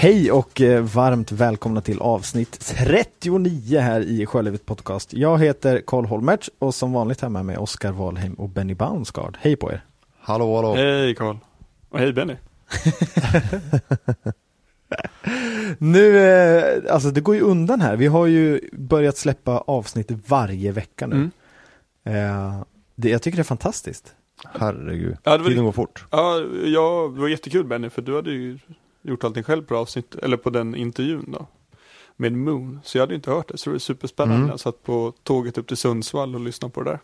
Hej och eh, varmt välkomna till avsnitt 39 här i Sjölivet Podcast. Jag heter Karl Holmertz och som vanligt här med mig Oskar Wahlheim och Benny Baunsgaard. Hej på er! Hallå hallå! Hej Karl! Och hej Benny! nu, eh, alltså det går ju undan här. Vi har ju börjat släppa avsnitt varje vecka nu. Mm. Eh, det, jag tycker det är fantastiskt. Herregud, Ja, det var- tiden går fort. Ja, ja, det var jättekul Benny, för du hade ju gjort allting själv på avsnitt, eller på den intervjun då. Med Moon, så jag hade inte hört det, så det var superspännande. Mm. Jag satt på tåget upp till Sundsvall och lyssnade på det där.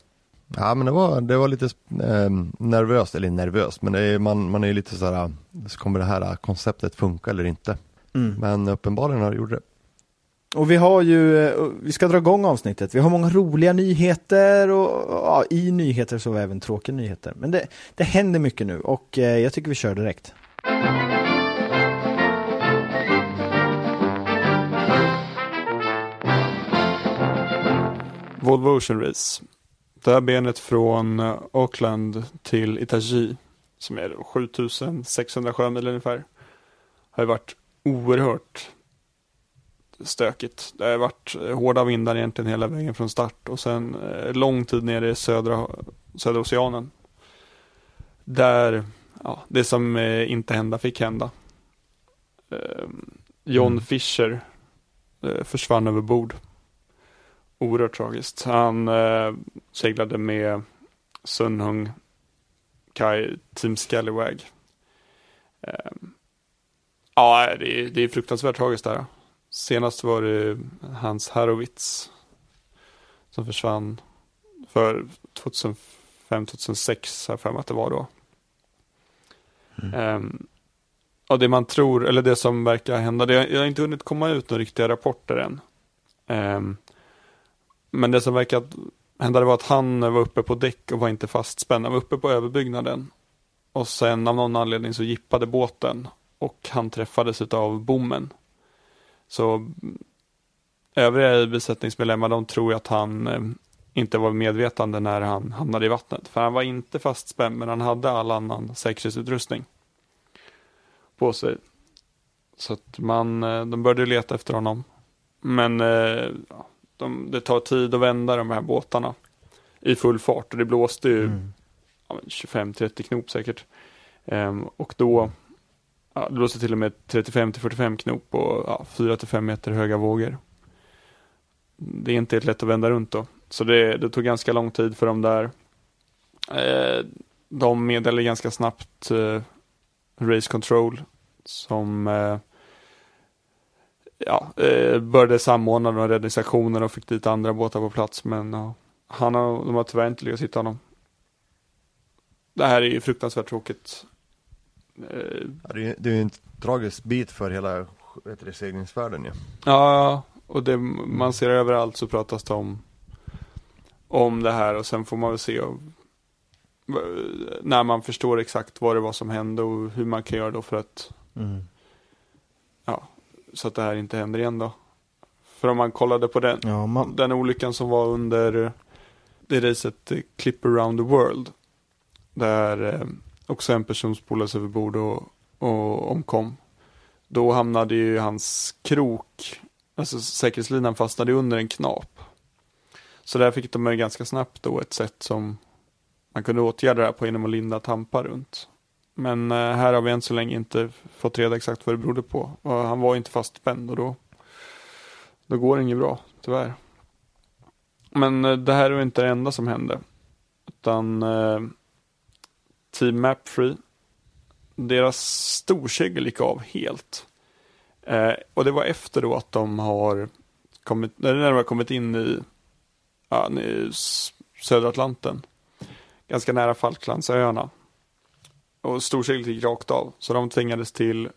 Ja men det var, det var lite eh, nervöst, eller nervöst, men det är, man, man är ju lite så kommer det här konceptet funka eller inte? Mm. Men uppenbarligen har det gjort det. Och vi har ju, eh, vi ska dra igång avsnittet. Vi har många roliga nyheter och ja, i nyheter så har vi även tråkiga nyheter. Men det, det händer mycket nu och eh, jag tycker vi kör direkt. Volvo Ocean Race. Det här benet från eh, Auckland till Itachi, som är då 7600 sjömil ungefär, har ju varit oerhört stökigt. Det har varit eh, hårda vindar egentligen hela vägen från start och sen eh, lång tid nere i södra, södra oceanen. Där ja, det som inte hända fick hända. Eh, John Mm. Fisher försvann över bord. Oerhört tragiskt. Han eh, seglade med Sunhung Kai Team Scallywag. Eh, ja, det är, det är fruktansvärt tragiskt där. Senast var det Hans Harowitz som försvann för 2005-2006 har jag för mig att det var då. Ehm, och det man tror, eller det som verkar hända, det, jag har inte hunnit komma ut några riktiga rapporter än. Ehm, men det som verkar hända var att han var uppe på däck och var inte fastspänd. Han var uppe på överbyggnaden. Och sen av någon anledning så gippade båten och han träffades av bommen. Så övriga besättningsmedlemmar de tror ju att han eh, inte var medvetande när han hamnade i vattnet. För han var inte fastspänd men han hade all annan säkerhetsutrustning på sig. Så att man, eh, de började leta efter honom. Men eh, de, det tar tid att vända de här båtarna i full fart och det blåste ju Mm. ja, men 25-30 knop säkert. Ehm, och då ja, det blåste till och med 35-45 knop och ja, 4-5 meter höga vågor. Det är inte helt lätt att vända runt då. Så det, det tog ganska lång tid för dem där. Eh, de meddelade ganska snabbt eh, Race Control som eh, ja, eh, började samordna de räddningsaktionerna och fick dit andra båtar på plats. Men ja, han har, de har tyvärr inte lyckats hitta honom. Det här är ju fruktansvärt tråkigt. Eh, Ja, det, är, det är ju en tragisk bit för hela seglingsvärlden ju. Ja, och det, man ser överallt så pratas det om, om det här och sen får man väl se när man förstår exakt vad det var som hände och hur man kan göra då för att Mm. Så att det här inte händer igen då. För om man kollade på den, Ja, man, den olyckan som var under det racet Clip around the world. Där eh, också en person spolades över bord och, och omkom. Då hamnade ju hans krok, alltså säkerhetslinan fastnade under en knap. Så där fick de ganska snabbt då ett sätt som man kunde åtgärda det här på genom att linda tampar runt. Men eh, här har vi än så länge inte fått reda exakt vad det berodde på. Och han var inte fastspänd och då, då går det inget bra, tyvärr. Men eh, det här är inte det enda som hände. Utan eh, Team Mapfree, deras storkegel gick av helt. Eh, och det var efter då att de har kommit, när de har kommit in i, ja, i södra Atlanten. Ganska nära Falklandsöarna. Och storseglet gick rakt av. Så de tvingades till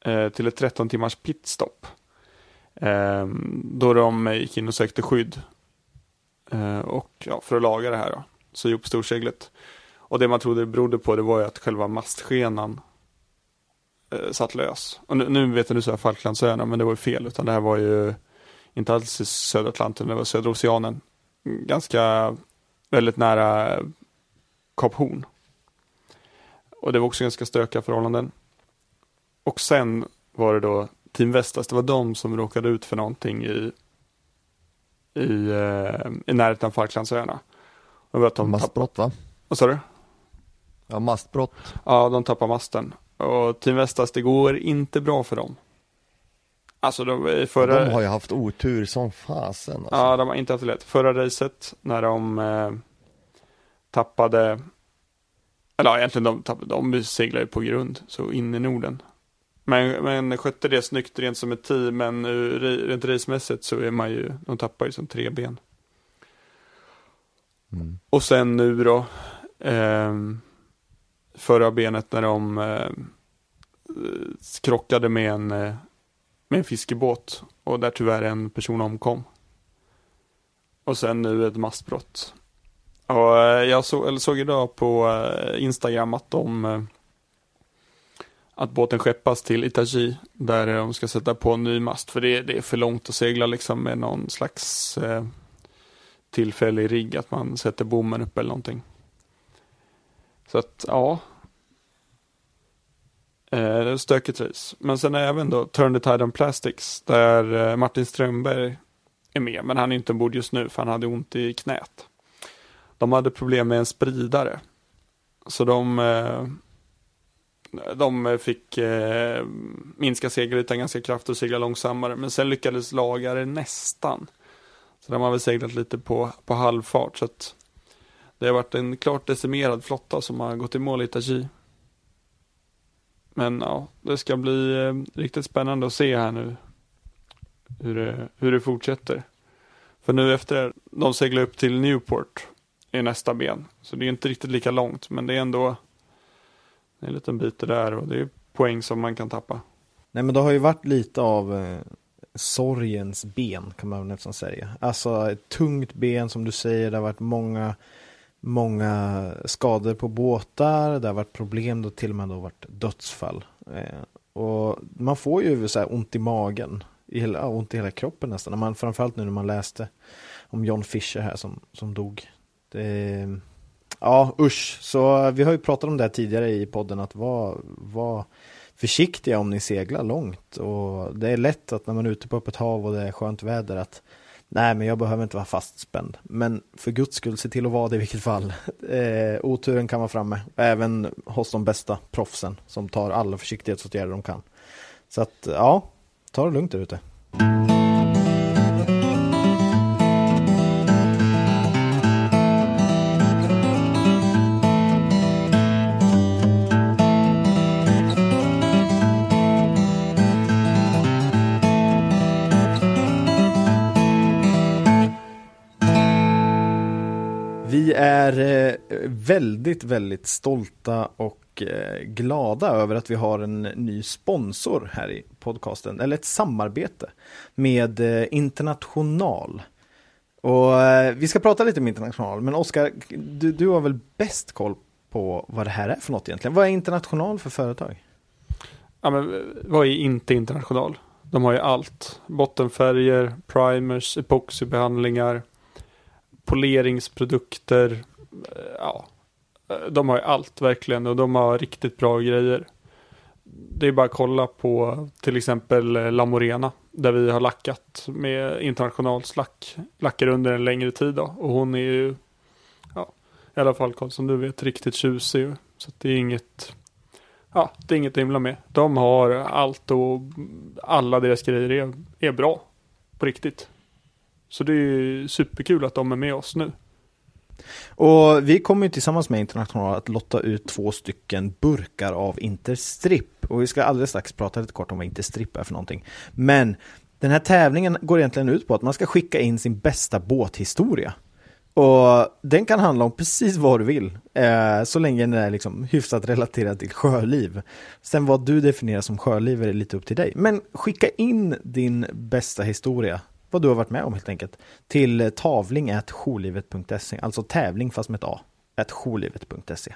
eh, till ett 13 timmars pitstop. Eh, då de gick in och sökte skydd. Eh, och ja, för att laga det här då, så upp storseglet. Och det man trodde det berodde på det var ju att själva mastskenan eh, satt lös. Och nu, nu vet jag nu så här Falklandsöarna, men det var ju fel. Utan det här var ju inte alls i södra Atlanten, det var södra oceanen. Ganska, väldigt nära Kap Horn. Och det var också ganska stökiga förhållanden. Och sen var det då Team Vestas, det var de som råkade ut för någonting i, i, eh, i närheten av Falklandsöarna. Mastbrott va? Vad sa du? Ja, mastbrott. Ja, de tappar masten. Och Team Vestas, det går inte bra för dem. Alltså de, förra... De har ju haft otur som fasen alltså. Ja, de har inte haft det lätt. Förra racet när de eh, tappade, eller ja, egentligen de, tappade, de seglade på grund, så in i Norden. Men, men skötte det snyggt rent som ett team, men rent racemässigt så är man ju, de tappar ju som tre ben. Mm. Och sen nu då, eh, förra benet när de eh, krockade med en, eh, med en fiskebåt och där tyvärr en person omkom. Och sen nu ett mastbrott. Och eh, jag så, eller såg idag på eh, Instagram att de eh, att båten skeppas till Itachi där de ska sätta på en ny mast för det, det är för långt att segla liksom med någon slags eh, tillfällig rigg att man sätter bommen upp eller någonting. Så att ja. Eh, stökigt race. Men sen är även då Turn the Tide on Plastics där Martin Strömberg är med. Men han är inte ombord just nu för han hade ont i knät. De hade problem med en spridare. Så de, eh, de fick eh, minska segelytan ganska kraftigt och segla långsammare. Men sen lyckades laga det nästan. Så de har väl seglat lite på, på halvfart. Så att det har varit en klart decimerad flotta som har gått i mål i Itachi. Men ja, det ska bli eh, riktigt spännande att se här nu hur det, hur det fortsätter. För nu efter de seglar upp till Newport är nästa ben. Så det är inte riktigt lika långt, men det är ändå det är en liten bit det där och det är poäng som man kan tappa. Nej men det har ju varit lite av eh, sorgens ben kan man nästan säga. Alltså ett tungt ben som du säger, det har varit många många skador på båtar, det har varit problem då till och med då varit dödsfall. Eh, och man får ju så här ont i magen, i hela, ont i hela kroppen nästan, när man, framförallt nu när man läste om John Fisher här som, som dog. Det, eh, ja usch, så eh, vi har ju pratat om det här tidigare i podden att vara var försiktiga om ni seglar långt och det är lätt att när man är ute på öppet hav och det är skönt väder att Nej, men jag behöver inte vara fastspänd. Men för guds skull, se till att vara det i vilket fall. Eh, oturen kan vara framme, även hos de bästa proffsen som tar alla försiktighetsåtgärder de kan. Så att, ja, ta det lugnt där ute. Är eh, väldigt, väldigt stolta och eh, glada över att vi har en ny sponsor här i podcasten, eller ett samarbete med eh, International. Och vi ska prata lite med International, men Oskar, du, du har väl bäst koll på vad det här är för något egentligen? Vad är International för företag? Ja, men vad är inte international? De har ju allt. Bottenfärger, primers, epoxybehandlingar, poleringsprodukter. Eh, ja, eh, de har ju allt verkligen och de har riktigt bra grejer. Det är bara att kolla på till exempel eh, La Morena där vi har lackat med internationalslack. Lackar under en längre tid då och hon är ju ja, i alla fall Karl som du vet riktigt tjusig. Så det är inget Ja, det är inget att himla med. De har allt och alla deras grejer är, är bra. På riktigt. Så det är superkul att de är med oss nu. Och vi kommer ju tillsammans med International att lotta ut två stycken burkar av Interstrip. Och vi ska alldeles strax prata lite kort om vad Interstrip är för någonting. Men den här tävlingen går egentligen ut på att man ska skicka in sin bästa båthistoria. Och den kan handla om precis vad du vill, eh, så länge den är liksom hyfsat relaterad till sjöliv. Sen vad du definierar som sjöliv är lite upp till dig. Men skicka in din bästa historia, vad du har varit med om helt enkelt, till eh, tavling.jourlivet.se, alltså tävling fast med ett A, jourlivet.se.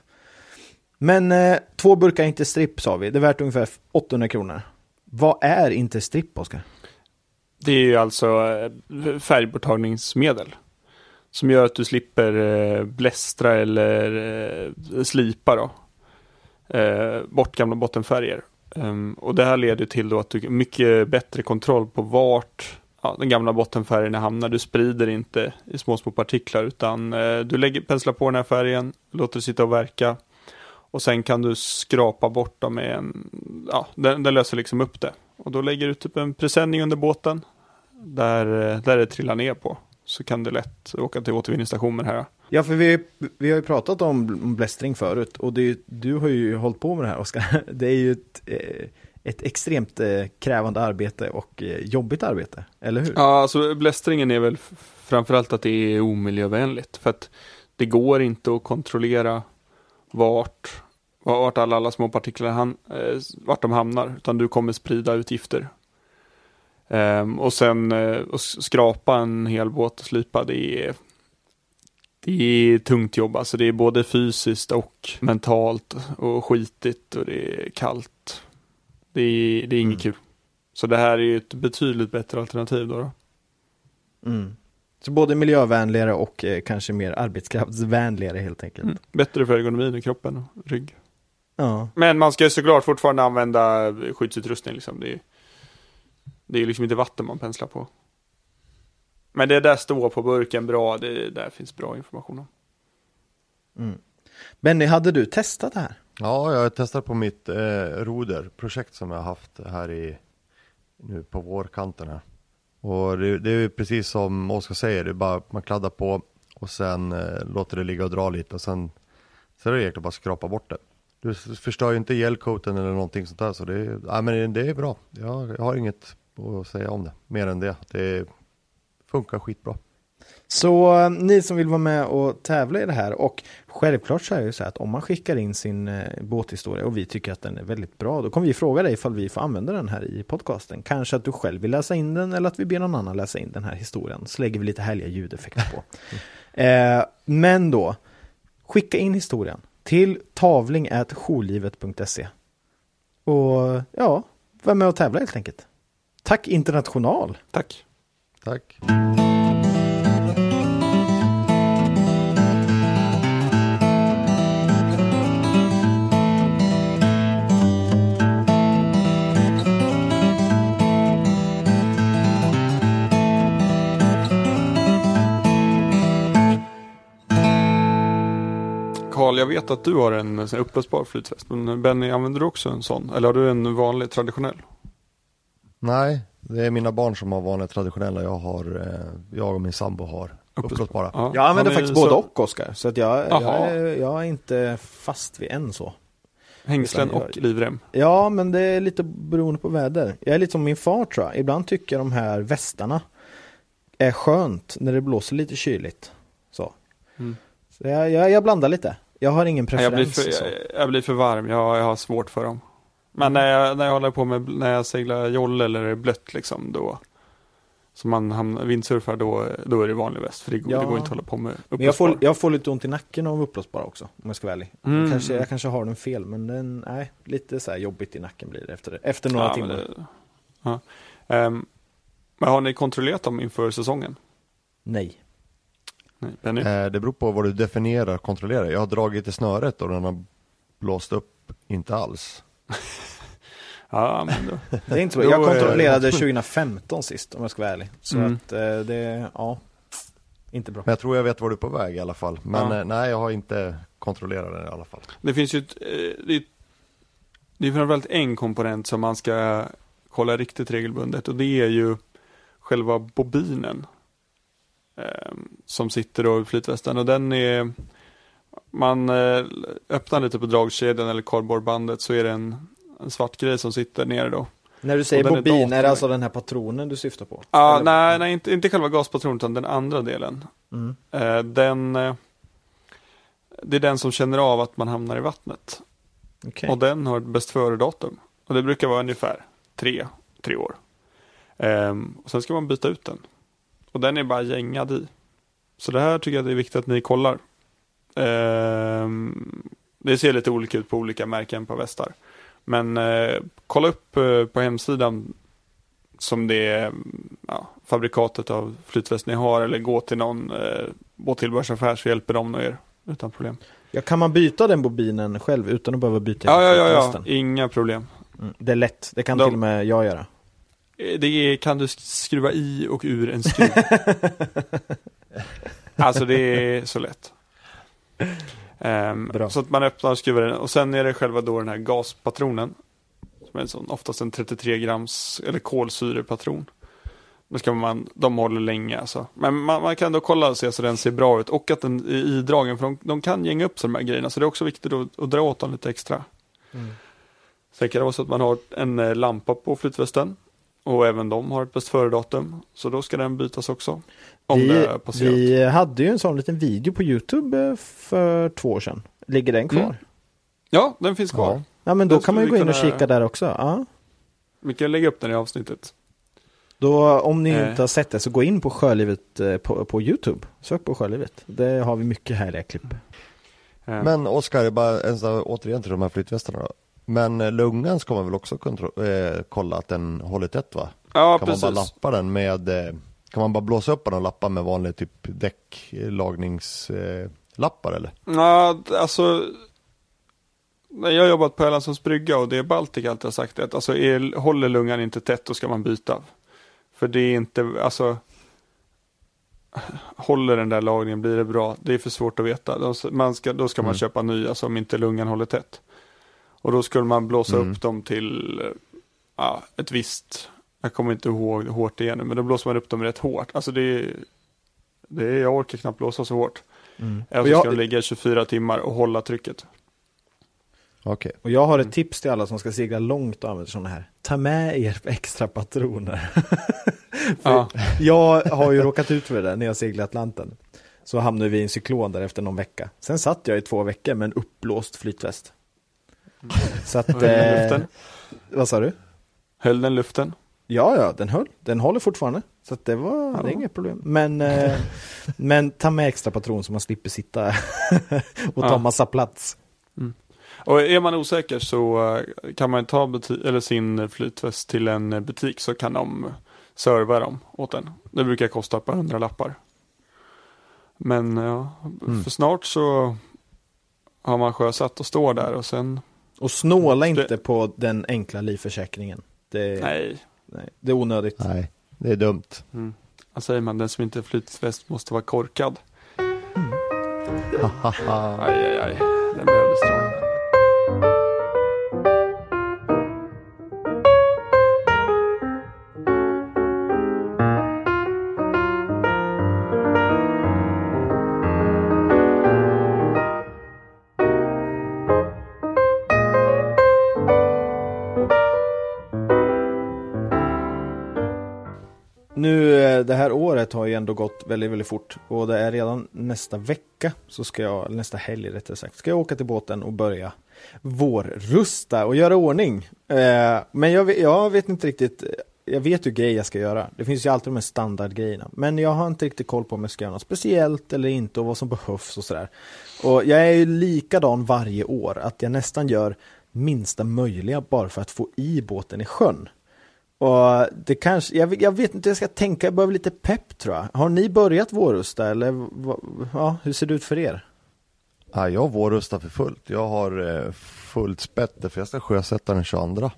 Men eh, två burkar Interstrip sa vi, det är värt ungefär 800 kronor. Vad är Interstrip, Oskar? Det är ju alltså eh, färgborttagningsmedel. Som gör att du slipper eh, blästra eller slipa då. Bort gamla bottenfärger. Ehm, och det här leder till då att du har mycket bättre kontroll på vart ja, den gamla bottenfärgen hamnar. Du sprider inte i små, små partiklar utan eh, du lägger, penslar på den här färgen, låter det sitta och verka. Och sen kan du skrapa bort dem med en, ja, den, den löser liksom upp det. Och då lägger du typ en presenning under båten där, eh, där det trillar ner på. Så kan det lätt åka till återvinningsstationen här. Ja, för vi, vi har ju pratat om blästring förut och det är, du har ju hållit på med det här Oskar. Det är ju ett, eh, ett extremt eh, krävande arbete och eh, jobbigt arbete, eller hur? Ja, alltså blästringen är väl framförallt att det är omiljövänligt. För att det går inte att kontrollera vart, vart alla, alla små partiklar han, eh, vart de hamnar. Utan du kommer sprida utgifter. Um, och sen uh, skrapa en hel båt och slipa, det är det är tungt jobb, alltså det är både fysiskt och mentalt och skitigt och det är kallt. Det är, det är inget mm. kul. Så det här är ju ett betydligt bättre alternativ då. då. Mm. Så både miljövänligare och eh, kanske mer arbetskraftsvänligare helt enkelt. Mm. Bättre för ergonomin i kroppen och rygg. Ja. Men man ska såklart fortfarande använda skyddsutrustning. Liksom. Det, är, det är liksom inte vatten man penslar på. Men det där står på burken bra, det där finns bra information om. Mm. Benny, hade du testat det här? Ja, jag har testat på mitt eh, roderprojekt som jag har haft här i nu på vårkanten här. Och det, det är precis som Oskar säger, det är bara man kladdar på och sen eh, låter det ligga och dra lite och sen, sen är det egentligen bara att skrapa bort det. Du förstör ju inte gelcoaten eller någonting sånt där så det, är, nej, men det är bra. Jag, jag har inget att säga om det, mer än det. Det funkar skitbra. Så eh, ni som vill vara med och tävla i det här och självklart så är det så här att om man skickar in sin eh, båthistoria och vi tycker att den är väldigt bra då kommer vi fråga dig ifall vi får använda den här i podcasten. Kanske att du själv vill läsa in den eller att vi ber någon annan läsa in den här historien. Så lägger vi lite härliga ljudeffekter på. eh, men då, skicka in historien till tavling.jourlivet.se Och ja, var med och tävla helt enkelt. Tack International! Tack! Tack. Karl, jag vet att du har en uppblåsbar flytväst. Men Benny, använder du också en sån? Eller har du en vanlig traditionell? Nej, det är mina barn som har vanliga traditionella. Jag, har, eh, jag och min sambo har uppblåsbara. Ja. Jag använder faktiskt så... både och Oskar. Så att jag, jag, är, jag är inte fast vid en så. Hängslen och livrem? Ja, men det är lite beroende på väder. Jag är lite som min far tror jag. Ibland tycker jag de här västarna är skönt när det blåser lite kyligt. Så, mm. så jag, jag, jag, blandar lite. Jag har ingen preferens. Jag blir för, jag, jag blir för varm. Jag, jag har svårt för dem. Men när jag, när jag håller på med, när jag seglar jolle eller blött liksom, då som man hamnar, vindsurfar då, då är det vanlig väst. För det går, ja. det går inte att hålla på med men jag får, jag får lite ont i nacken av uppblåsbara också. Om jag ska vara ärlig. Mm. Kanske, jag kanske har den fel men den, nej, lite så jobbigt i nacken blir det efter, efter några ja, timmar. Det, ja. um, men har ni kontrollerat dem inför säsongen? Nej. Nej Benny? Eh, det beror på vad du definierar kontrollera. Jag har dragit i snöret och den har blåst upp inte alls. Ja, men då, det är inte så. Jag kontrollerade 2015 sist om jag ska vara ärlig. Så mm. att eh, det, ja, inte bra. Men jag tror jag vet var du är på väg i alla fall. Men ja. Eh, nej, jag har inte kontrollerat det i alla fall. Det finns ju ett, eh, det, är, det är framförallt en komponent som man ska kolla riktigt regelbundet och det är ju själva bobinen. Eh, som sitter då i flytvästen och den är man eh, öppnar lite på dragkedjan eller kardborrebandet så är det en en svart grej som sitter nere då. När du säger bobin, är, är det alltså den här patronen du syftar på? Ja, ah, nej, nej inte, inte själva gaspatronen utan den andra delen. Mm. Eh, den, eh, det är den som känner av att man hamnar i vattnet. Okay. Och den har ett bäst före-datum. Och det brukar vara ungefär tre, tre år. Eh, och sen ska man byta ut den. Och den är bara gängad i. Så det här tycker jag det är viktigt att ni kollar. Ehm, det ser lite olika ut på olika märken på västar. Men eh, kolla upp eh, på hemsidan som det är ja, fabrikatet av flytväst ni har eller gå till någon eh, båttillbehörsaffär så hjälper de er utan problem. Ja, kan man byta den bobinen själv utan att behöva byta ja, ja, ja, ja, inga problem. Mm. Det är lätt, det kan De- till och med jag göra. Eh, Det är, kan du skruva i och ur en skruv. alltså det är så lätt. Bra. så att man öppnar och skruvar den och sen är det själva då den här gaspatronen. Som är en sån, oftast en 33 grams eller kolsyrepatron. Då ska man, de håller länge alltså. Men man, man kan då kolla och se så den ser bra ut och att den är idragen för de, de kan gänga upp sig de här grejerna. Så det är också viktigt att, att dra åt dem lite extra. Sen kan det vara så att man har en eh, lampa på flytvästen. Och även de har ett bäst före-datum. Så då ska den bytas också. Om vi, det passerat. vi hade ju en sån liten video på YouTube eh, för två år sedan. Ligger den kvar? Mm. Ja, den finns kvar. Ja. Ja, men då Den kan man ju gå in och kunna- kika där också. Ja. Vi kan lägga upp den i avsnittet. Då, om ni Eh. inte har sett det så gå in på Sjölivet eh, på, på YouTube. Sök på Sjölivet. Det har vi mycket härliga klipp. Eh, Men Oskar, bara en sån här- återigen till de här flytvästarna då. Men eh, lungan ska man väl också eh, kolla att den håller tätt va? ja, kan precis. man bara lappa den med, eh, kan man bara blåsa upp den och lappa med vanlig typ däcklagningslappar lappar, eller? Ja, alltså. när Jag har jobbat på Erlandssons brygga och det är Baltic alltid har sagt det. Att alltså, är, håller lungan inte tätt då ska man byta. För det är inte, alltså. Håller den där lagringen, blir det bra? Det är för svårt att veta. Då, man ska, då ska man Mm. köpa nya alltså, om inte lungan håller tätt. Och då skulle man blåsa Mm. upp dem till eh, ja, ett visst, jag kommer inte ihåg hur hårt det är nu, men då blåser man upp dem rätt hårt. Alltså det är, det är jag orkar knappt blåsa så hårt. Mm. Eller Och så jag- ska de ligga i 24 timmar och hålla trycket. Okej. Och jag har Mm. ett tips till alla som ska segla långt och använder sådana här. Ta med er extra patroner. Ja. Jag har ju råkat ut för det när jag seglade Atlanten. Så hamnade vi i en cyklon där efter någon vecka. Sen satt jag i två veckor med en uppblåst flytväst. Så att, höll eh, luften? vad sa du? Höll den luften? Ja, ja, den höll. Den håller fortfarande. Så det var, det är inget problem. Men, eh, men ta med extra patron så man slipper sitta och ta Ja. massa plats. Och är man osäker så eh, kan man ta eller sin flytväst till en butik så kan de serva dem åt en. Det brukar kosta par hundra lappar. Men ja, Mm. för snart så har man sjösatt och står där och sen, Och snåla Det- inte på den enkla livförsäkringen. Det, nej, nej, det är onödigt. Nej, det är dumt. mm. vad säger man, den som inte är flytväst måste vara korkad. Haha. Aj, aj, aj, den behövdes året har ju ändå gått väldigt, väldigt fort. Och det är redan nästa vecka, så ska jag, nästa helg rättare sagt, ska jag åka till båten och börja vårrusta och göra ordning. Eh, men jag vet, jag vet inte riktigt, jag vet ju grejer jag ska göra. Det finns ju alltid de här standardgrejerna. Men jag har inte riktigt koll på om jag ska göra något speciellt eller inte och vad som behövs och sådär. Och jag är ju likadan varje år, att jag nästan gör minsta möjliga bara för att få i båten i sjön. Och det kanske, jag, jag vet inte, jag ska tänka, jag behöver lite pepp tror jag. Har ni börjat vårrusta eller ja, hur ser det ut för er? Ja, jag vårrustar för fullt. Jag har eh, fullt spett för jag ska sjösätta den 22.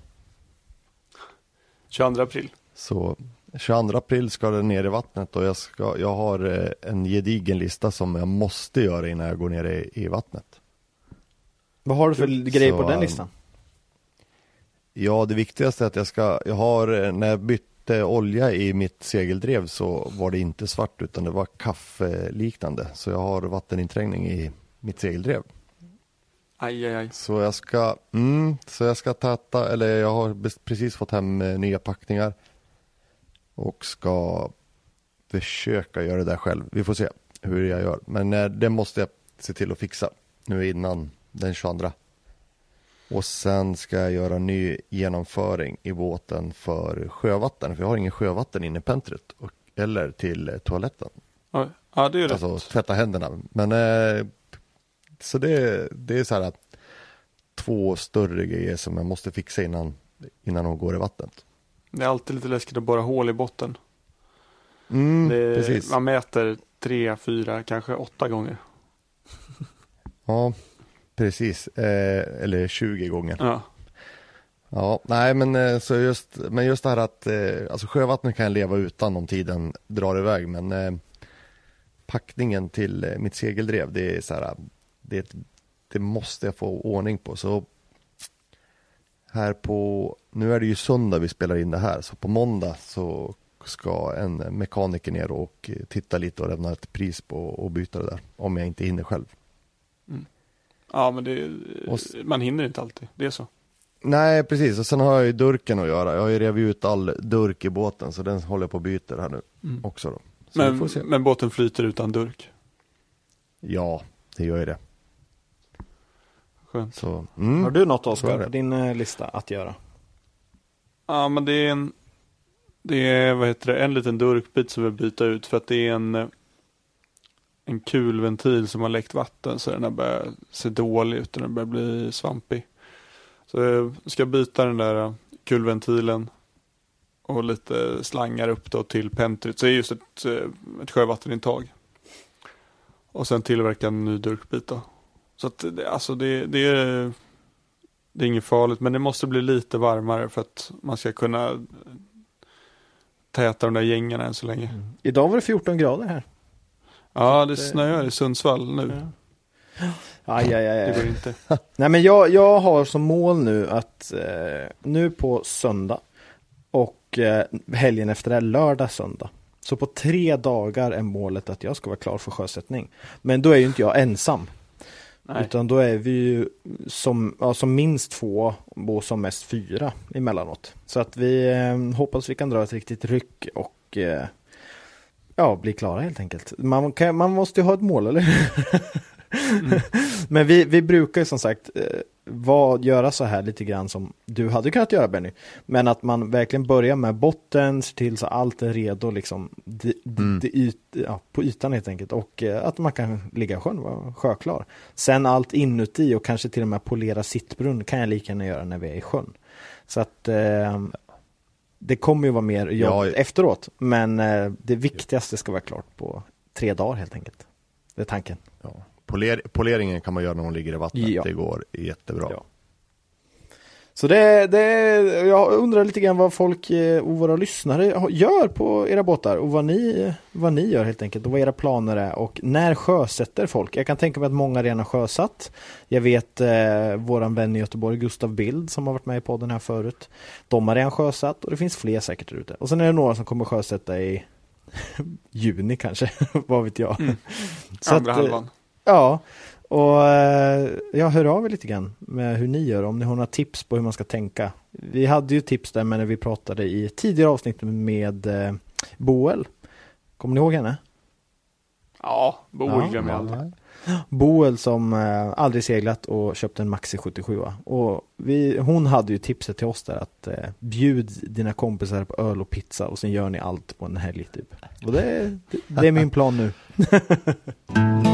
22 april. Så 22 april ska det ner i vattnet och jag, ska, jag har eh, en gedigen lista som jag måste göra innan jag går ner i, i vattnet. Vad har du för grejer på den ähm, listan? Ja, det viktigaste är att jag ska, jag har, när jag bytte olja i mitt segeldrev så var det inte svart utan det var kaffeliknande. Så jag har vatteninträngning i mitt segeldrev. Aj, aj, aj. Så jag ska, mm, så jag ska täta, eller jag har precis fått hem eh, nya packningar. Och ska försöka göra det där själv. Vi får se hur jag gör. Men eh, det måste jag se till att fixa nu innan den 22. Och sen ska jag göra ny genomföring i båten för sjövatten. För jag har ingen sjövatten inne i pentret. Och, eller till eh, toaletten. Ja, det är rätt. Alltså tvätta händerna. Men eh, så det, det är så här att två större grejer som jag måste fixa innan, innan de går i vattnet. Det är alltid lite läskigt att borra hål i botten. Mm, det. Man mäter tre, fyra, kanske åtta gånger. Ja, precis. Eh, eller 20 gånger. Ja. Ja, nej men eh, så just, men just det här att, eh, alltså sjövattnet kan jag leva utan om tiden drar iväg men eh, packningen till eh, mitt segeldrev det är så här, det, det måste jag få ordning på så här på, nu är det ju söndag vi spelar in det här så på måndag så ska en mekaniker ner och titta lite och lämna ett pris på och byta det där om jag inte hinner själv. Ja, men det, Och man hinner inte alltid. Det är så. Nej precis och sen har jag ju durken att göra. Jag har ju revit ut all durk i båten så den håller jag på och byter här nu också då. Så. Men, men båten flyter utan durk. Ja, det gör ju det. Skönt. Så, mm. Har du något Oskar på din eh, lista att göra? Ja, men det är en, det är, vad heter det, en liten durkbit som vi byta ut för att det är en, eh, en kulventil som har läckt vatten så den har börjat se dålig ut och den börjar bli svampig. Så jag ska byta den där eh, kulventilen och lite slangar upp då till pentryt. Så det är just ett, eh, ett sjövattenintag. Och sen tillverka en ny durkbit då. Så att det, alltså det, det är det är inget farligt, men det måste bli lite varmare för att man ska kunna täta de där gängarna än så länge. Mm. Idag var det 14 grader här. Ja, det det- snöar i Sundsvall nu. Aj, aj, aj, Det går aj. inte. Nej men jag, jag har som mål nu att eh, nu på söndag och eh, helgen efter det, lördag, söndag. Så på tre dagar är målet att jag ska vara klar för sjösättning. Men då är ju inte jag ensam. Nej. Utan då är vi ju som, ja, som minst två och som mest fyra emellanåt. Så att vi eh, hoppas vi kan dra ett riktigt ryck och eh, ja, bli klara helt enkelt. Man, kan, man måste ju ha ett mål, eller hur? Mm. Men vi, vi brukar ju som sagt eh, vad, göra så här lite grann som du hade kunnat göra Benny. Men att man verkligen börjar med botten, ser till så allt är redo liksom di, di, Mm. yt, ja, på ytan helt enkelt. Och eh, att man kan ligga i sjön, vara sjöklar. Sen allt inuti och kanske till och med polera sittbrunn kan jag lika gärna göra när vi är i sjön. Så att eh, det kommer ju vara mer jobb Ja. efteråt. Men eh, det viktigaste ska vara klart på tre dagar helt enkelt. Det är tanken. Ja. Poler, poleringen kan man göra när hon ligger i vattnet. Ja. Det går jättebra. Ja. Så det, det, jag undrar lite grann vad folk eh, och våra lyssnare gör på era båtar och vad ni, vad ni gör helt enkelt och vad era planer är och när sjösätter folk? Jag kan tänka mig att många redan har sjösatt. Jag vet eh, våran vän i Göteborg, Gustav Bild, som har varit med i podden här förut. De har redan sjösatt och det finns fler säkert ute. Och sen är det några som kommer sjösätta i juni kanske, vad vet jag. Mm. Andra eh, halvan. Ja, och eh, jag hör av er lite grann med hur ni gör, om ni har några tips på hur man ska tänka. Vi hade ju tips där men när vi pratade i tidigare avsnitt med eh, Boel. Kommer ni ihåg henne? Ja, Boel Ja. glömmer jag aldrig. Boel som eh, aldrig seglat och köpte en Maxi 77 och vi, hon hade ju tipset till oss där att eh, bjud dina kompisar på öl och pizza och sen gör ni allt på en helg typ. Och det, det, det är min plan nu.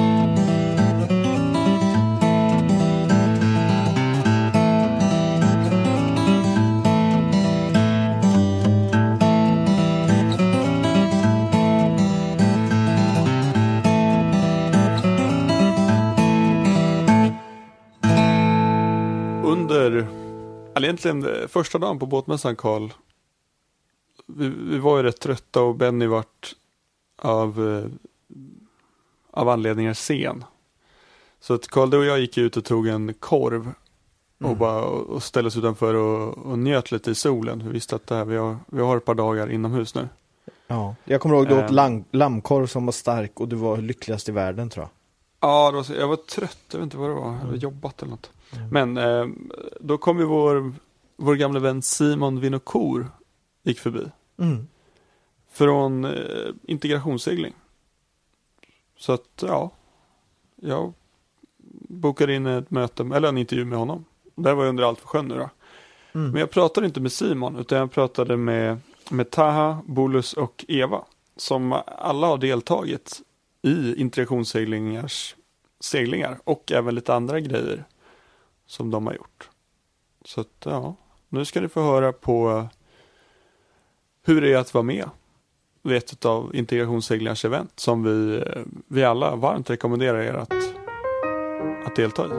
egentligen första dagen på båtmässan Karl. Vi, vi var ju rätt trötta och Benny vart av, eh, av anledningar sen. Så att Karl, du och jag gick ut och tog en korv och Mm. bara och ställde oss utanför och, och njöt lite i solen. Vi visste att det här, vi, har, vi har ett par dagar inomhus nu. Ja, jag kommer ihåg du åt lam, lammkorv som var stark och du var lyckligast i världen tror jag. Ja, det var jag var trött, jag vet inte vad det var, jag hade jobbat eller något. Mm. Men eh, då kom ju vår, vår gamla vän Simon Vinokour gick förbi. Mm. Från eh, integrationssegling. Så att ja, jag bokade in ett möte, eller en intervju med honom. Det var ju under allt för sjön nu då. Mm. Men jag pratade inte med Simon, utan jag pratade med, med Taha, Bolus och Eva. Som alla har deltagit i integrationsseglingars seglingar och även lite andra grejer som de har gjort. Så att ja, nu ska ni få höra på hur det är att vara med vid ett av integrationsseglingars event som vi, vi alla varmt rekommenderar er att, att delta i.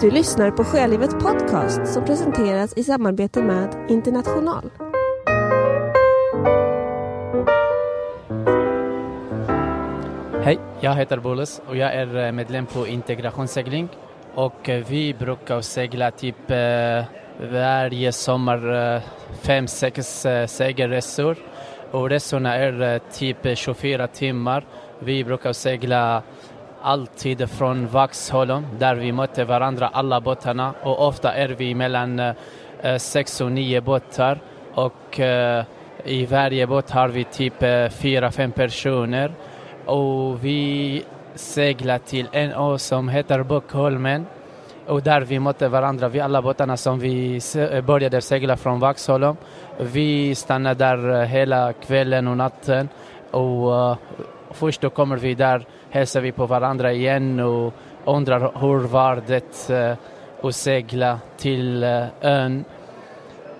Du lyssnar på Sjölivet Podcast som presenteras i samarbete med International. Hej, jag heter Boles och jag är eh, medlem på integrationssegling. Och eh, vi brukar segla typ eh, varje sommar fem, sex segelresor. Och resorna är typ 24 timmar. Vi brukar segla alltid från Vaxholm där vi möter varandra alla båtarna och ofta är vi mellan sex och nio båtar och i varje båt har vi typ fyra, fem personer och vi seglar till en å som heter Bockholmen och där vi mötte varandra, vi alla båtarna som vi eh, började segla från Vaxholm. Vi stannade där eh, hela kvällen och natten och uh, först då kommer vi där, hälsar vi på varandra igen och undrar hur var det uh, att segla till uh, ön.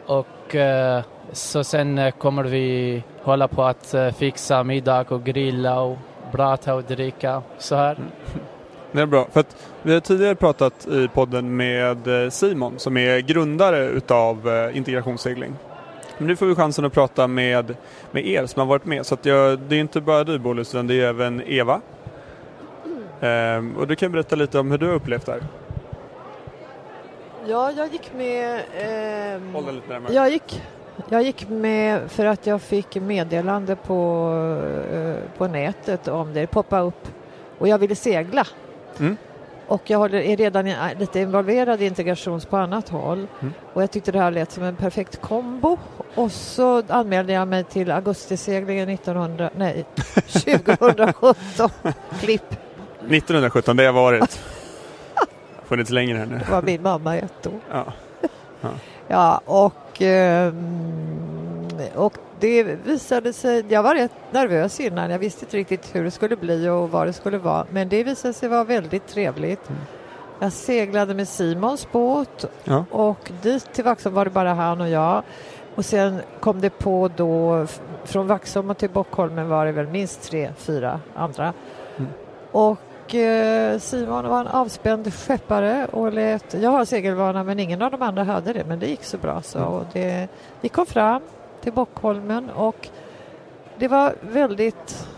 Och uh, så sen kommer vi hålla på att fixa middag och grilla och prata och dricka så här. Det är bra, för att vi har tidigare pratat i podden med eh, Simon som är grundare utav eh, integrationssegling. Men nu får vi chansen att prata med, med er som har varit med. Så att jag, det är inte bara du Bolis, utan det är även Eva. Ehm, och du kan berätta lite om hur du har upplevt det här. Ja, jag gick med... ehm, Håll dig lite närmare. jag, gick, jag gick med för att jag fick meddelande på, eh, på nätet om det, poppa upp. Och jag ville segla. Mm. Och jag är redan i- lite involverad i integrations på annat håll. Mm. Och jag tyckte det här lät som en perfekt kombo. Och så anmälde jag mig till augustiseglingen 1900, nej, 2017. Klipp, 1917, det har varit. Funnits längre här nu. det var min mamma ett år. Ja. Ja, och, ehm, och det visade sig, jag var rätt nervös innan, jag visste inte riktigt hur det skulle bli och vad det skulle vara, men det visade sig vara väldigt trevligt. Mm. Jag seglade med Simons båt Ja. och dit till Vaxholm var det bara han och jag. Och sen kom det på då, från Vaxholm till Bockholmen var det väl minst tre, fyra andra. Mm. Och eh, Simon var en avspänd skeppare och lät, jag har segelvana men ingen av de andra hade det men det gick så bra så. Mm. Och det, vi kom fram till Bockholmen och det var väldigt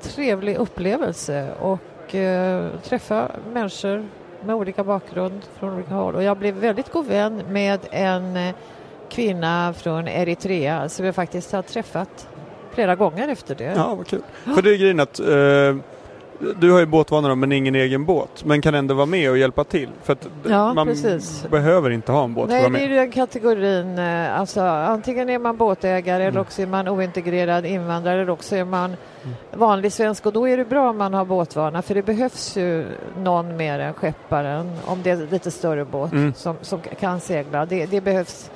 trevlig upplevelse och eh, träffa människor med olika bakgrund från olika håll och jag blev väldigt god vän med en eh, kvinna från Eritrea som jag faktiskt har träffat flera gånger efter det. Ja, vad kul. För det är grejen att eh, du har ju båtvana då, men ingen egen båt. Men kan ändå vara med och hjälpa till. För att Ja, man precis. behöver inte ha en båt för att Nej, vara det är med. den kategorin. eh, Alltså, antingen är man båtägare eller också är man ointegrerad invandrare eller också är man vanlig svensk och då är det bra om man har båtvana för det behövs ju någon mer än skepparen om det är lite större båt Mm. som, som kan segla. Det, det behövs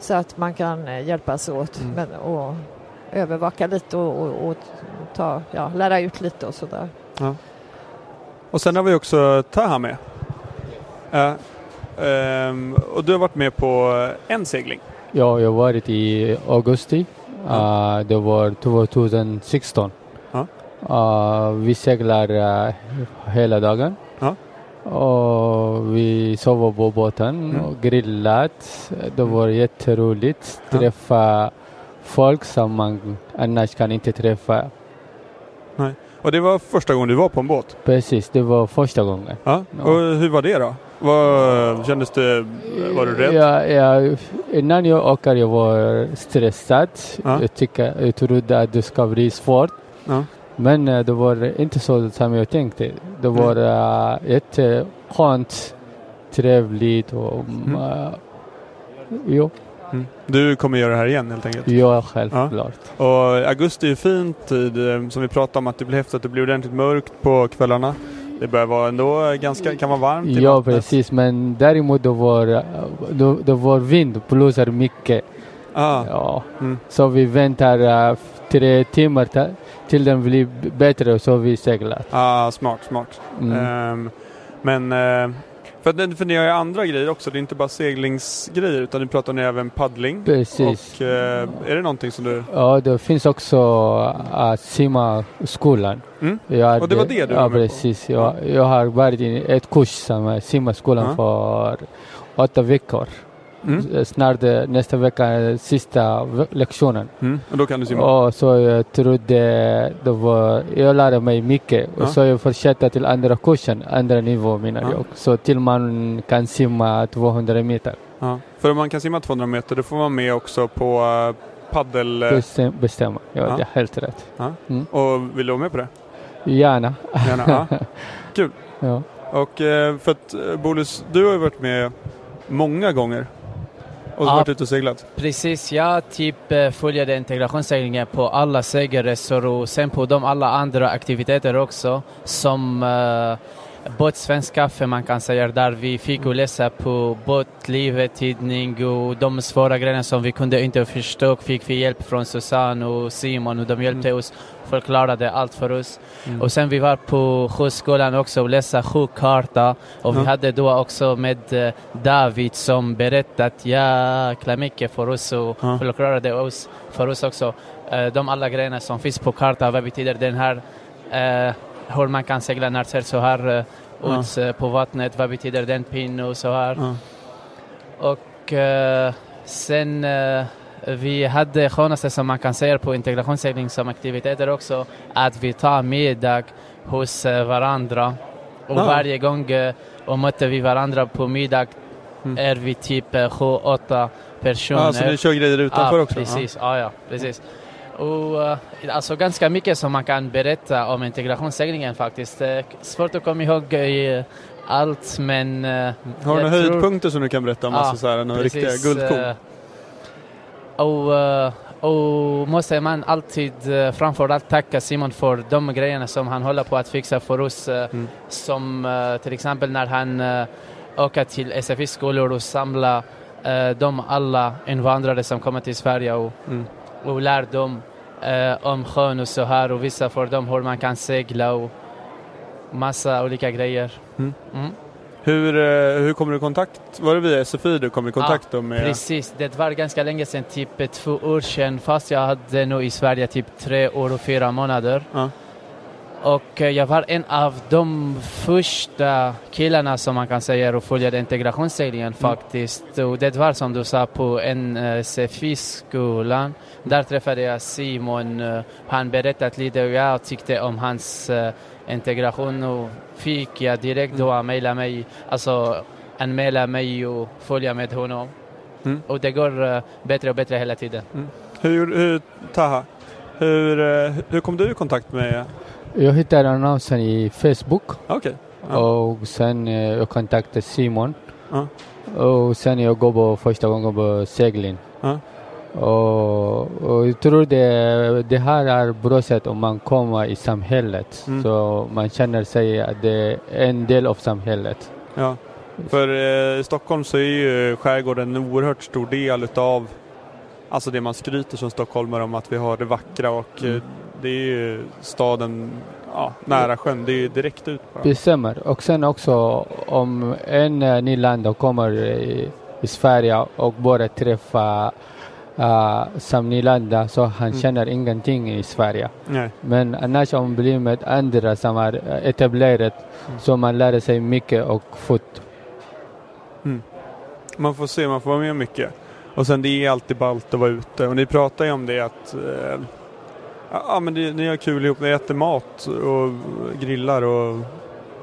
så att man kan eh, hjälpas åt Mm. men, och övervaka lite och, och, och ta, ja, lära ut lite och sådär. Och sen har vi också Taha med. Ja. Ehm, och du har varit med på en segling. Ja, jag har varit i augusti. Uh, det var 2016. Ja. Uh, vi seglar uh, hela dagen. Ja. Och vi sover på båten Mm. och grillat. Det var jätteroligt. Ja. Träffa folk som man annars kan inte träffa. Och det var första gången du var på en båt. Precis, det var första gången. Ja. Och hur var det då? Vad, kändes det, var du rädd? Ja, ja, innan jag åker jag var stressad. Ja. Jag, tycker, jag trodde att det ska bli svårt. Ja. Men eh, det var inte så som jag tänkte. Det var uh, jätteskönt, trevligt och Mm. uh, jo. Du kommer göra det här igen helt enkelt. ja, självklart. Och augusti är fin tid, eh, som vi pratade om att det blir häftigt att det blir ordentligt mörkt på kvällarna. Det börjar vara ändå ganska, kan vara varmt Ja, vattnet. precis. Men däremot det var, uh, det, det var vind, blåser mycket. Ah, Ja. Mm. Så vi väntar uh, tre timmar ta- till den blir bättre så vi seglar. ah, smart, smart. Mm. Ehm, men, eh, För, att, för ni har ju andra grejer också, det är inte bara seglingsgrejer utan ni pratar ni även paddling. Precis. Och eh, är det någonting som du... Ja, det finns också uh, simmarskolan. Mm. Jag Och det var det du Ja, på? precis. Jag, jag har varit i ett kurs som är simmarskolan Ja. för åtta veckor. Mm. Snart eh, nästa vecka är sista lektionen. Mm. Och då kan du simma? Och så jag trodde det var, jag lärde mig mycket Ja. och så jag fortsatte till andra kursen, andra nivå menar Ja. jag. Så till man kan simma 200 meter. Ja. För om man kan simma 200 meter, då får man med också på paddel... eh, Bestäm, bestämma, ja, Ja. det är helt rätt. och vill du vara med på det? Gärna. Gärna. Ja. Ja. Och eh, för att eh, Bolus, du har ju varit med många gånger. Och Ja. varit ute och seglat. Precis, jag typ eh, följer integrationsseglingen på alla segelresor och sen på de alla andra aktiviteter också som uh, båt Svensk Kaffe man kan säga där vi fick läsa på båtlivet, tidning och de svåra grejerna som vi kunde inte förstå fick vi hjälp från Susanne och Simon och de hjälpte oss förklarade allt för oss. Mm. Och sen vi var på sjöskolan också och läsa sjökarta och vi Ja. hade då också med eh, David som berättat jäkla mycket för oss och förklarade oss, för oss också eh, de alla grejerna som finns på kartan, vad betyder den här, eh, hur man kan segla när så här eh, Ja. ut eh, på vattnet, vad betyder den pin och så här. Ja. Och eh, sen vi hade skönaste som man kan säga på integrationssegling som aktiviteter också, att vi tar middag hos varandra. Och Ah. varje gång och möter vi varandra på middag Mm. är vi typ eh, sju, åtta personer. Ja, så ni kör grejer utanför ja, också? Precis, ja. Ja, precis. Och, eh, alltså ganska mycket som man kan berätta om integrationsseglingen faktiskt. Eh, Svårt att komma ihåg eh, allt men... Har du några tror- höjdpunkter som du kan berätta om? Ja, alltså så här, några riktiga guldkorn? Och, och måste man alltid framförallt tacka Simon för de grejerna som han håller på att fixa för oss. Mm. Som till exempel när han åker till SFI-skolor och samlar de alla invandrare som kommer till Sverige och, Mm. Och lär dem eh, om sjön och så här och visar för dem hur man kan segla och massa olika grejer. Mm. Mm. Hur, eh, hur kommer du i kontakt? Var det via SFI du kom i kontakt då med? Precis, det var ganska länge sedan, typ eh, två år sedan, fast jag hade nog i Sverige typ tre år och fyra månader. Ja. Och eh, jag var en av de första killarna som man kan säga och följde integrationsseglingen faktiskt. Och det var som du sa på en CFI-skolan. Där träffade jag Simon. eh, han berättade lite och jag tyckte om hans eh, integration och fick jag direkt då att mejla mig, alltså anmäla mig och följa med honom. Mm. Och det går eh, bättre och bättre hela tiden. Hur, hur, Taha, hur, hur kom du i kontakt med... Jag hittade annonsen i Facebook Okej. Ja. och sen eh, jag kontaktade Simon. Ja. Och sen jag går på första gången på segling. Ja. Och, och jag tror det, det här är bra sätt om man kommer i samhället. Mm. Så man känner sig att det är en del av samhället. Ja. För eh, i Stockholm så är ju skärgården en oerhört stor del utav Alltså det man skryter som stockholmare om att vi har det vackra och eh, det är ju staden ja, nära sjön. Det är ju direkt ut bara. Det stämmer. Och sen också om en uh, nylander kommer i, i Sverige och bara träffar uh, som nylander så han Mm. känner ingenting i Sverige. Nej. Men annars om man blir med andra som är eh, etablerat Mm. så man lär sig mycket och fort. Man får se, man får vara med mycket. Och sen det är alltid ballt att vara ute. Och ni pratar ju om det att eh, ja, men det, ni har kul ihop, ni äter mat och grillar och,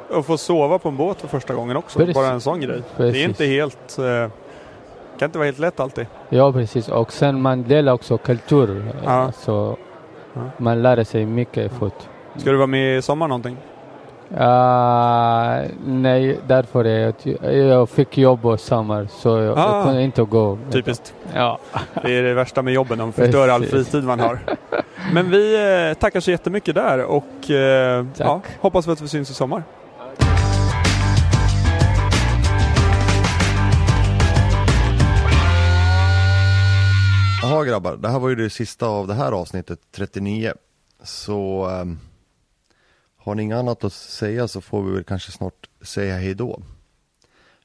och får sova på en båt för första gången också. Precis. Bara en sån grej. Det är Precis. inte helt, eh, kan inte vara helt lätt alltid. Ja precis och sen man delar också kultur. Ja. Så Ja. man lär sig mycket fort. Ska du vara med i sommar någonting? Ah, nej, därför är jag, jag fick jobb och sommar så jag, Ah. jag kunde inte gå. Typiskt. Ja. Det är det värsta med jobben, de förstör all fritid man har. Men vi eh, tackar så jättemycket där och Tack. ja, hoppas att vi syns i sommar. Grabbar, det här var ju det sista av det här avsnittet, 39. Så um, har ni inget annat att säga så får vi väl kanske snart säga hej då.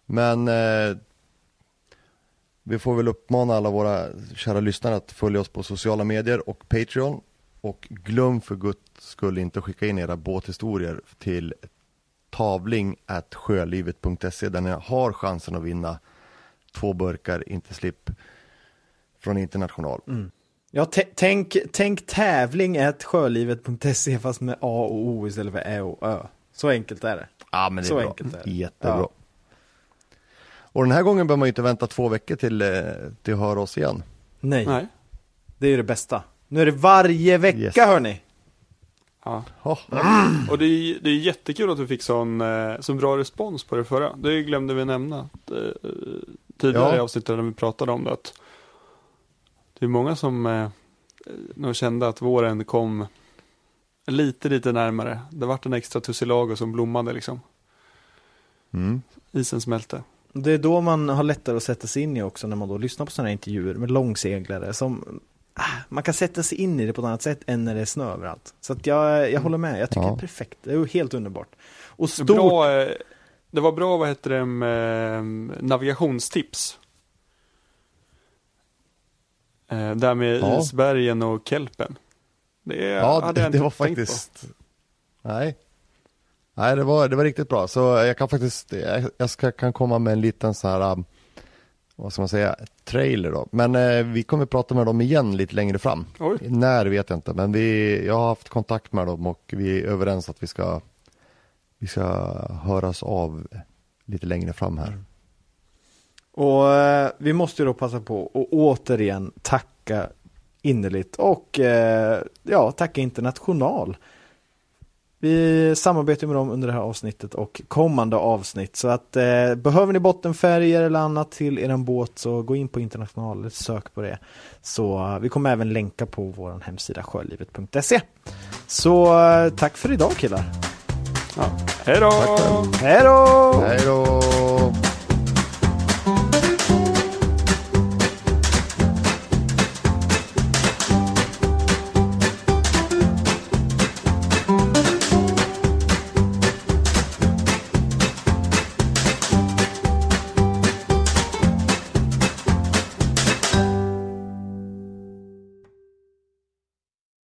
Men uh, vi får väl uppmana alla våra kära lyssnare att följa oss på sociala medier och Patreon. Och glöm för guds skull inte att skicka in era båthistorier till tavling sjölivet.se där ni har chansen att vinna två burkar inte slipp från International. Ja, tä- tänk, tänk tävling ett sjölivet.se fast med A och O istället för Ä och Ö. Så enkelt är det. Ja, men det är Så bra. enkelt är det. Jättebra. Ja. Och den här gången behöver man ju inte vänta två veckor till, eh, till att höra oss igen. Nej, Nej. det är ju det bästa. Nu är det varje vecka Yes. hörni. Ja. Ja, Och det är, det är jättekul att vi fick sån, eh, så bra respons på det förra. Det glömde vi nämna eh, tidigare Ja. i avsnittet när vi pratade om det. Att det är många som eh, nog kände att våren kom lite, lite närmare. Det vart en extra tussilago som blommade liksom. mm. Isen smälte. Det är då man har lättare att sätta sig in i också när man då lyssnar på sådana här intervjuer med långseglare som ah, man kan sätta sig in i det på ett annat sätt än när det är snö överallt. Så att jag, jag håller med, jag tycker Ja. det är perfekt. Det är ju helt underbart. Och Det, stort, bra, eh, det var bra, vad heter det, med, eh, navigationstips. Eh, där med Ja. isbergen och kelpen. Det, ja hade det, jag det inte var tänkt på. faktiskt, nej. Nej, det var, det var riktigt bra. Så jag kan faktiskt, jag, jag ska, kan komma med en liten så här, um, vad ska man säga, trailer då. Men eh, vi kommer prata med dem igen lite längre fram. Oj. När vet jag inte, men vi, jag har haft kontakt med dem och vi är överens att vi ska, vi ska höras av lite längre fram här. Och eh, vi måste ju då passa på att återigen tacka innerligt och eh, ja, tacka International. Vi samarbetar med dem under det här avsnittet och kommande avsnitt så att eh, behöver ni bottenfärger eller annat till er båt så gå in på International eller sök på det. Så eh, vi kommer även länka på vår hemsida sjölivet.se. Så eh, tack för idag killar. Ja. Hej då! Hej då!